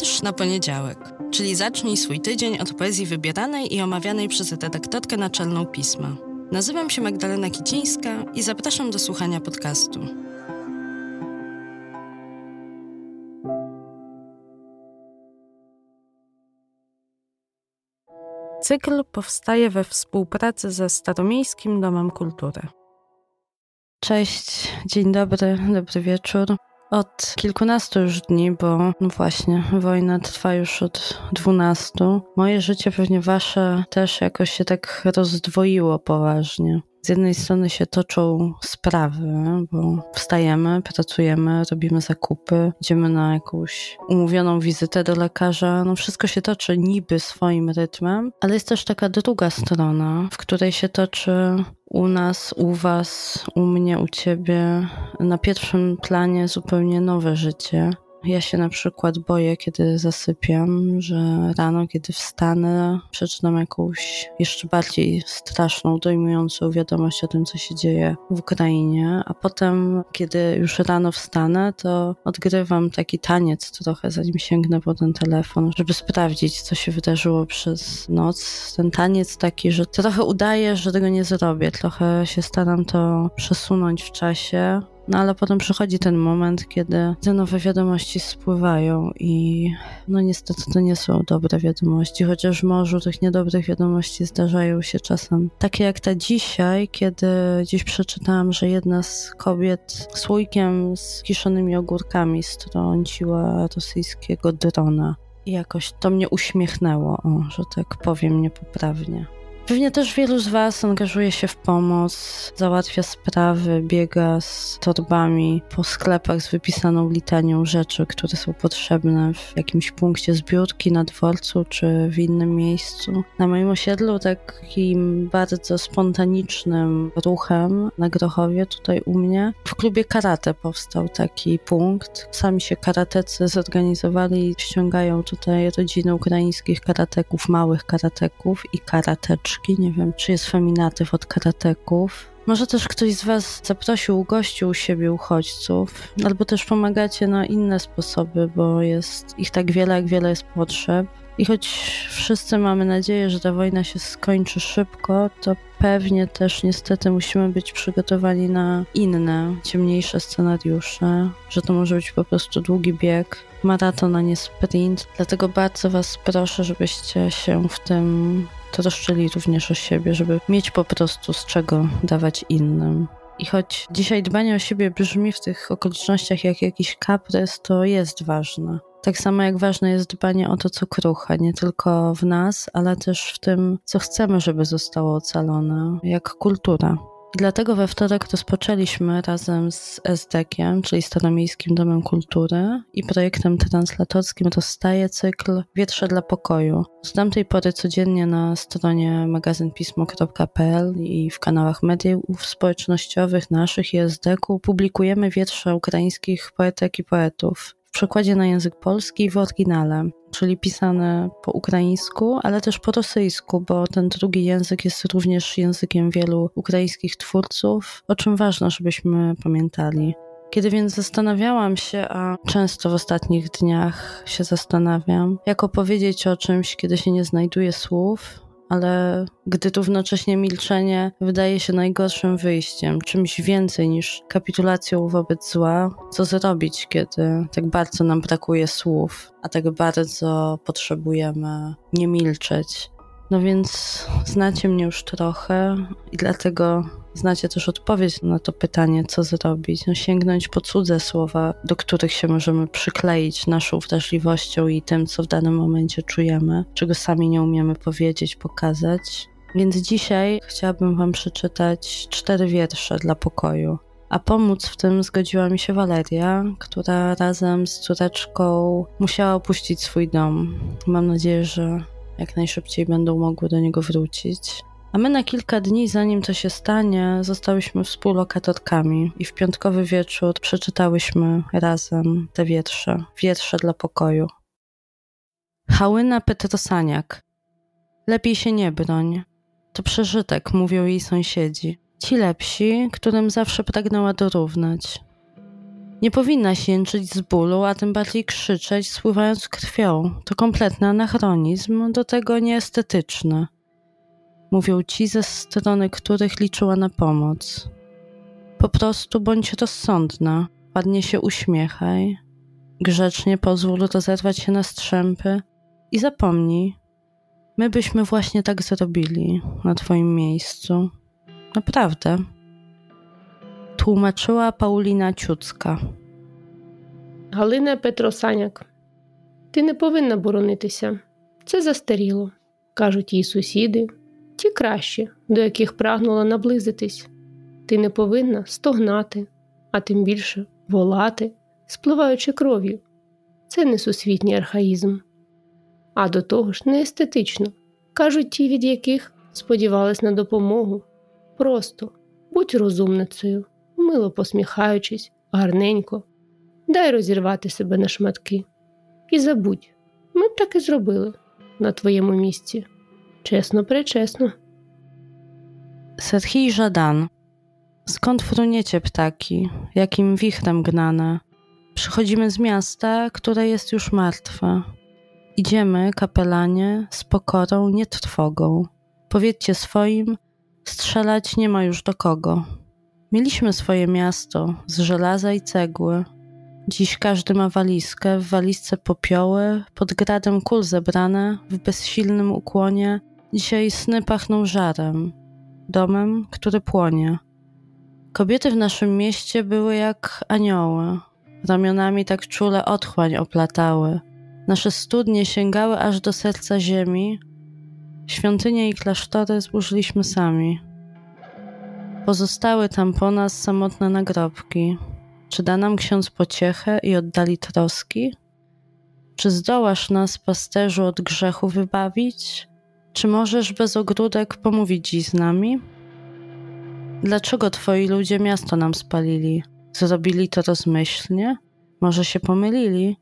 Wiersz na poniedziałek, czyli zacznij swój tydzień od poezji wybieranej i omawianej przez redaktorkę naczelną pisma. Nazywam się Magdalena Kicińska i zapraszam do słuchania podcastu. Cykl powstaje we współpracy ze Staromiejskim Domem Kultury. Cześć, dzień dobry, dobry wieczór. Od kilkunastu już dni, bo no właśnie, wojna trwa już od dwunastu. Moje życie, pewnie wasze, też jakoś się tak rozdwoiło poważnie z jednej strony się toczą sprawy, bo wstajemy, pracujemy, robimy zakupy, idziemy na jakąś umówioną wizytę do lekarza. No wszystko się toczy niby swoim rytmem, ale jest też taka druga strona, w której się toczy u nas, u was, u mnie, u ciebie na pierwszym planie zupełnie nowe życie. Ja się na przykład boję, kiedy zasypiam, że rano, kiedy wstanę, przeczytam jakąś jeszcze bardziej straszną, dojmującą wiadomość o tym, co się dzieje w Ukrainie, a potem, kiedy już rano wstanę, to odgrywam taki taniec trochę, zanim sięgnę po ten telefon, żeby sprawdzić, co się wydarzyło przez noc. Ten taniec taki, że trochę udaję, że tego nie zrobię, trochę się staram to przesunąć w czasie, no ale potem przychodzi ten moment, kiedy te nowe wiadomości spływają i no niestety to nie są dobre wiadomości, chociaż w morzu tych niedobrych wiadomości zdarzają się czasem. Takie jak ta dzisiaj, kiedy dziś przeczytałam, że jedna z kobiet słoikiem z kiszonymi ogórkami strąciła rosyjskiego drona. I jakoś to mnie uśmiechnęło, o, że tak powiem niepoprawnie. Pewnie też wielu z Was angażuje się w pomoc, załatwia sprawy, biega z torbami po sklepach z wypisaną litanią rzeczy, które są potrzebne w jakimś punkcie zbiórki na dworcu czy w innym miejscu. Na moim osiedlu takim bardzo spontanicznym ruchem na Grochowie, tutaj u mnie, w klubie karate powstał taki punkt. Sami się karatecy zorganizowali i ściągają tutaj rodziny ukraińskich karateków, małych karateków i karateczki nie wiem, czy jest feminatyw od karateków. Może też ktoś z Was zaprosił, ugościł u siebie uchodźców, albo też pomagacie na inne sposoby, bo jest ich tak wiele, jak wiele jest potrzeb. I choć wszyscy mamy nadzieję, że ta wojna się skończy szybko, to pewnie też niestety musimy być przygotowani na inne, ciemniejsze scenariusze, że to może być po prostu długi bieg, maraton, a nie sprint. Dlatego bardzo Was proszę, żebyście się w tym troszczyli również o siebie, żeby mieć po prostu z czego dawać innym. I choć dzisiaj dbanie o siebie brzmi w tych okolicznościach jak jakiś kaprys, to jest ważne. Tak samo jak ważne jest dbanie o to, co kruche, nie tylko w nas, ale też w tym, co chcemy, żeby zostało ocalone, jak kultura. Dlatego we wtorek rozpoczęliśmy razem z SDK-iem, czyli Staromiejskim Domem Kultury i projektem translatorskim Rozstaje cykl Wietrze dla pokoju. Z tamtej pory codziennie na stronie magazynpismo.pl i w kanałach mediów społecznościowych naszych i SDK-u publikujemy wietrze ukraińskich poetek i poetów przekładzie na język polski w oryginale, czyli pisane po ukraińsku, ale też po rosyjsku, bo ten drugi język jest również językiem wielu ukraińskich twórców, o czym ważne, żebyśmy pamiętali. Kiedy więc zastanawiałam się, a często w ostatnich dniach się zastanawiam, jak opowiedzieć o czymś, kiedy się nie znajduje słów, ale gdy równocześnie milczenie wydaje się najgorszym wyjściem, czymś więcej niż kapitulacją wobec zła, co zrobić, kiedy tak bardzo nam brakuje słów, a tak bardzo potrzebujemy nie milczeć. No więc znacie mnie już trochę i dlatego znacie też odpowiedź na to pytanie, co zrobić. No, sięgnąć po cudze słowa, do których się możemy przykleić naszą wrażliwością i tym, co w danym momencie czujemy, czego sami nie umiemy powiedzieć, pokazać. Więc dzisiaj chciałabym Wam przeczytać cztery wiersze dla pokoju. A pomóc w tym zgodziła mi się Waleria, która razem z córeczką musiała opuścić swój dom. Mam nadzieję, że jak najszybciej będą mogły do niego wrócić. A my na kilka dni, zanim to się stanie, zostałyśmy współlokatorkami i w piątkowy wieczór przeczytałyśmy razem te wiersze, wiersze dla pokoju. Hałyna Petrosaniak. Lepiej się nie broń. To przeżytek, mówią jej sąsiedzi. Ci lepsi, którym zawsze pragnęła dorównać. Nie powinnaś jęczyć z bólu, a tym bardziej krzyczeć, spływając krwią. To kompletny anachronizm, do tego nieestetyczny Mówią ci, ze strony których liczyła na pomoc. Po prostu bądź rozsądna, ładnie się uśmiechaj, grzecznie pozwól rozerwać się na strzępy i zapomnij, my byśmy właśnie tak zrobili na twoim miejscu. Naprawdę. Tłumaczyła Paulina Ciucka. Галина Петросаняк. Ти не повинна боронитися. Це застаріло, кажуть їй сусіди, ті кращі, до яких прагнула наблизитись. Ти не повинна стогнати, а тим більше волати, спливаючи кров'ю. Це не сусвітній архаїзм. А до того ж не естетично, кажуть ті, від яких сподівались на допомогу. Просто будь розумницею, мило посміхаючись, гарненько, дай розірвати себе на шматки. І забудь, ми б так і зробили на твоєму місці. Чесно, пречесно. Serhii Żadan. Skąd fruniecie ptaki? Jakim wichrem gnane? Przychodzimy z miasta, które jest już martwe. Idziemy, kapelanie, z pokorą, nie trwogą. Powiedzcie swoim, strzelać nie ma już do kogo. Mieliśmy swoje miasto z żelaza i cegły. Dziś każdy ma walizkę, w walizce popioły, pod gradem kul zebrane, w bezsilnym ukłonie. Dzisiaj sny pachną żarem, domem, który płonie. Kobiety w naszym mieście były jak anioły, ramionami tak czule otchłań oplatały. Nasze studnie sięgały aż do serca ziemi, świątynie i klasztory zburzyliśmy sami. Pozostały tam po nas samotne nagrobki. Czy da nam ksiądz pociechę i oddali troski? Czy zdołasz nas, pasterzu, od grzechu wybawić? Czy możesz bez ogródek pomówić dziś z nami? Dlaczego twoi ludzie miasto nam spalili? Zrobili to rozmyślnie? Może się pomylili?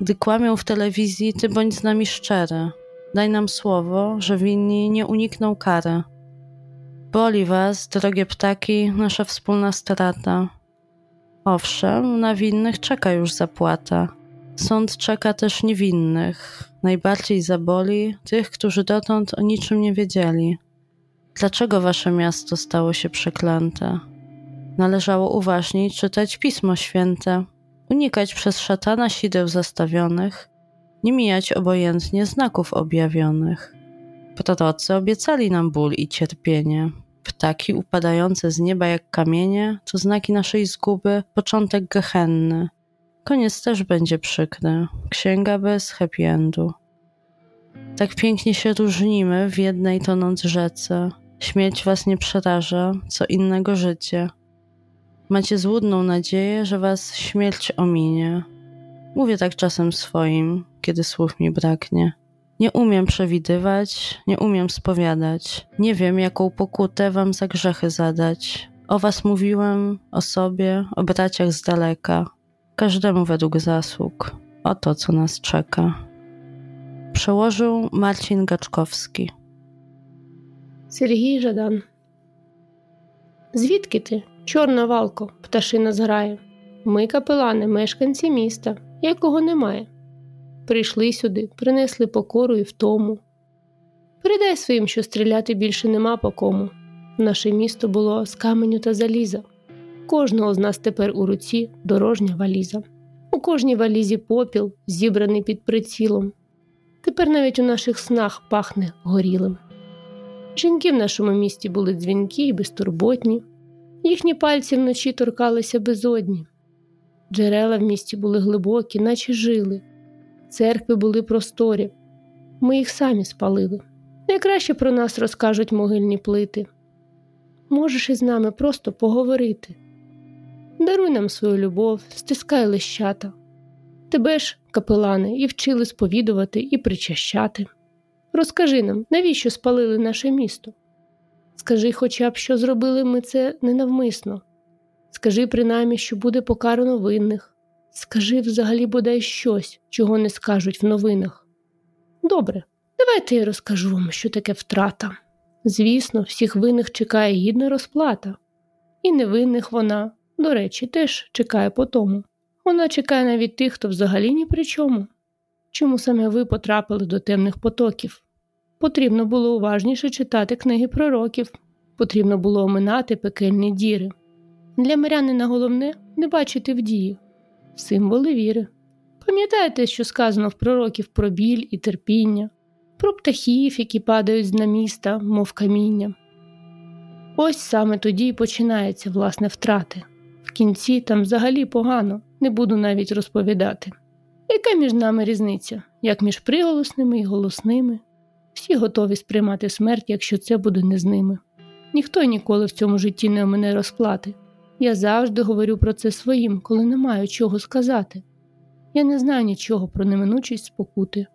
Gdy kłamią w telewizji, ty bądź z nami szczery. Daj nam słowo, że winni nie unikną kary. Boli was, drogie ptaki, nasza wspólna strata. Owszem, na winnych czeka już zapłata. Sąd czeka też niewinnych. Najbardziej zaboli tych, którzy dotąd o niczym nie wiedzieli. Dlaczego wasze miasto stało się przeklęte? Należało uważniej czytać Pismo Święte, unikać przez szatana sideł zastawionych, nie mijać obojętnie znaków objawionych. Prorocy obiecali nam ból i cierpienie. Ptaki upadające z nieba jak kamienie to znaki naszej zguby, początek gehenny. Koniec też będzie przykry, księga bez happy endu. Tak pięknie się różnimy w jednej tonąc rzece. Śmierć was nie przeraża, co innego życie. Macie złudną nadzieję, że was śmierć ominie. Mówię tak czasem swoim, kiedy słów mi braknie. Nie umiem przewidywać, nie umiem spowiadać. Nie wiem, jaką pokutę wam za grzechy zadać. O was mówiłem, o sobie, o braciach z daleka. Każdemu według zasług. O to, co nas czeka. Przełożył Marcin Gaczkowski. Сергій Жадан. Звідки ти, чорна валко, пташина зграє? Ми, капелани, мешканці міста, якого немає. Прийшли сюди, принесли покору і втому. Передай своїм, що стріляти більше нема по кому. Наше місто було з каменю та заліза. Кожного з нас тепер у руці дорожня валіза. У кожній валізі попіл, зібраний під прицілом. Тепер навіть у наших снах пахне горілим. Жінки в нашому місті були дзвінкі і безтурботні, їхні пальці вночі торкалися безодні. Джерела в місті були глибокі, наче жили, церкви були просторі. Ми їх самі спалили. Найкраще про нас розкажуть могильні плити. Можеш із нами просто поговорити. Даруй нам свою любов, стискай лищата. Тебе ж, капелани, і вчили сповідувати і причащати. Розкажи нам, навіщо спалили наше місто? Скажи хоча б, що зробили ми це ненавмисно. Скажи принаймні, що буде покарано винних. Скажи взагалі бодай щось, чого не скажуть в новинах. Добре, давайте я розкажу вам, що таке втрата. Звісно, всіх винних чекає гідна розплата, і невинних вона, до речі, теж чекає по тому. Вона чекає навіть тих, хто взагалі ні при чому. Чому саме ви потрапили до темних потоків? Потрібно було уважніше читати книги пророків, потрібно було оминати пекельні діри. Для мирянина головне не бачити в дії, символи віри. Пам'ятаєте, що сказано в пророків про біль і терпіння, про птахів, які падають з наміста, мов каміння. Ось саме тоді й починається власне втрати. В кінці там взагалі погано, не буду навіть розповідати. Яка між нами різниця, як між приголосними і голосними? Всі готові сприймати смерть, якщо це буде не з ними. Ніхто ніколи в цьому житті не омине розплати. Я завжди говорю про це своїм, коли не маю чого сказати. Я не знаю нічого про неминучість спокути.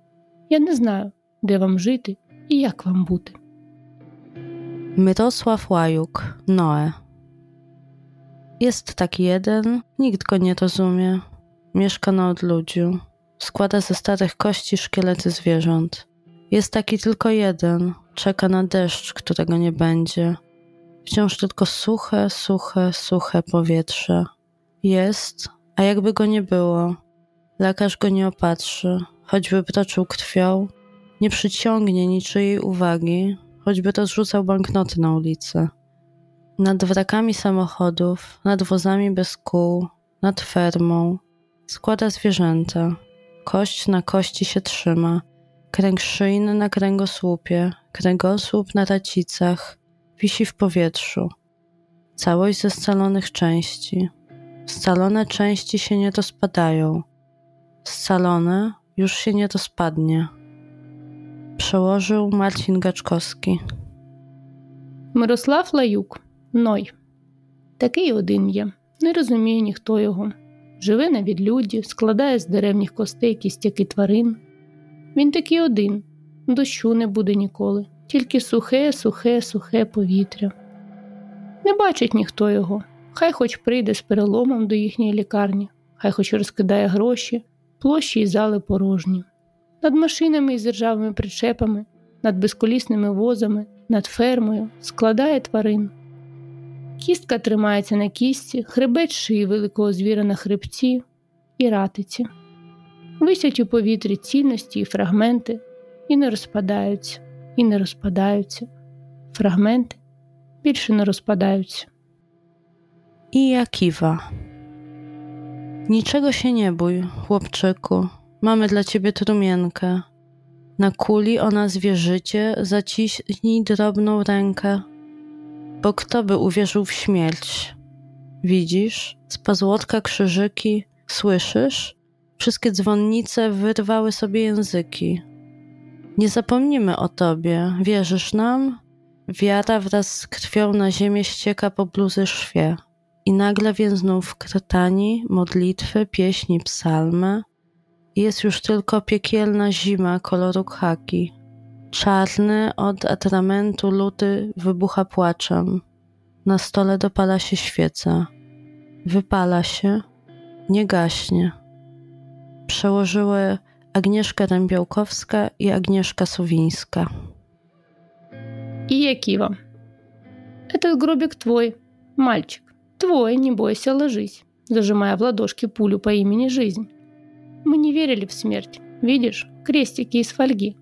Я не знаю, де вам жити і як вам бути. Mirosław Łajuk, Noe. Jest tak jeden, nikt go nie rozumie. Mieszka na odludziu. Składa ze starych kości szkielety zwierząt. Jest taki tylko jeden, czeka na deszcz, którego nie będzie. Wciąż tylko suche, suche, suche powietrze. Jest, a jakby go nie było. Lekarz go nie opatrzy, choćby toczył krwią, nie przyciągnie niczyjej uwagi, choćby rozrzucał banknoty na ulicę Nad wrakami samochodów, nad wozami bez kół, nad fermą składa zwierzęta. Kość na kości się trzyma, kręg szyjny na kręgosłupie, kręgosłup na racicach, wisi w powietrzu. Całość ze scalonych części. Scalone części się nie rozpadają. Scalone już się nie rozpadnie. Przełożył Marcin Gaczkowski. Мирослав Лаюк Ной. Такий один є. Не розуміє ніхто його. Живе на відлюді, складає з деревніх костей кістяки тварин. Він такий один, дощу не буде ніколи, тільки сухе, сухе, сухе повітря. Не бачить ніхто його. Хай хоч прийде з переломом до їхньої лікарні, хай хоч розкидає гроші, площі й зали порожні. Над машинами із ржавими причепами, над безколісними возами, над фермою складає тварин. Кістка тримається на кістці, хребет шиї великого звіра на хребці і ратиці. Висять у повітрі цінності і фрагменти, і не розпадаються, і не розпадаються. Фрагменти більше не розпадаються. I ja kiwa. Niczego się nie bój, chłopczyku. Mamy dla ciebie trumienkę. Na kuli o nazwie życie zaciśnij drobną rękę. Bo kto by uwierzył w śmierć? Widzisz, z pazłotka krzyżyki, słyszysz? Wszystkie dzwonnice wyrwały sobie języki. Nie zapomnimy o tobie, wierzysz nam? Wiara wraz z krwią na ziemię ścieka po bluzy szwie. I nagle więzną w krtani modlitwy, pieśni, psalmy. Jest już tylko piekielna zima koloru khaki. Czarny od atramentu luty wybucha płaczem. Na stole dopala się świeca. Wypala się, nie gaśnie. Przełożyły Agnieszka Dębiałkowska i Agnieszka Suwińska. И я Кива. Этот гробик твой, мальчик. Твой, не бойся, ложись, зажимая в ладошки пулю по имени Жизнь. Мы не верили в смерть. Видишь, крестики из фольги.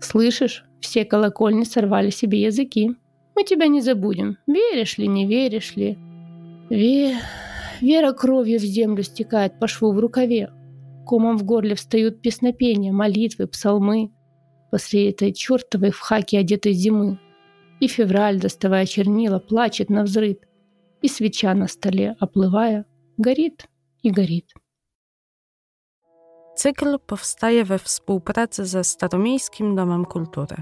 Слышишь, все колокольни сорвали себе языки. Мы тебя не забудем. Веришь ли, не веришь ли? Ве... Вера кровью в землю стекает по шву в рукаве. Комом в горле встают песнопения, молитвы, псалмы. После этой чертовой в хаке одетой зимы. И февраль, доставая чернила, плачет на взрыв. И свеча на столе, оплывая, горит и горит. Cykl powstaje we współpracy ze Staromiejskim Domem Kultury.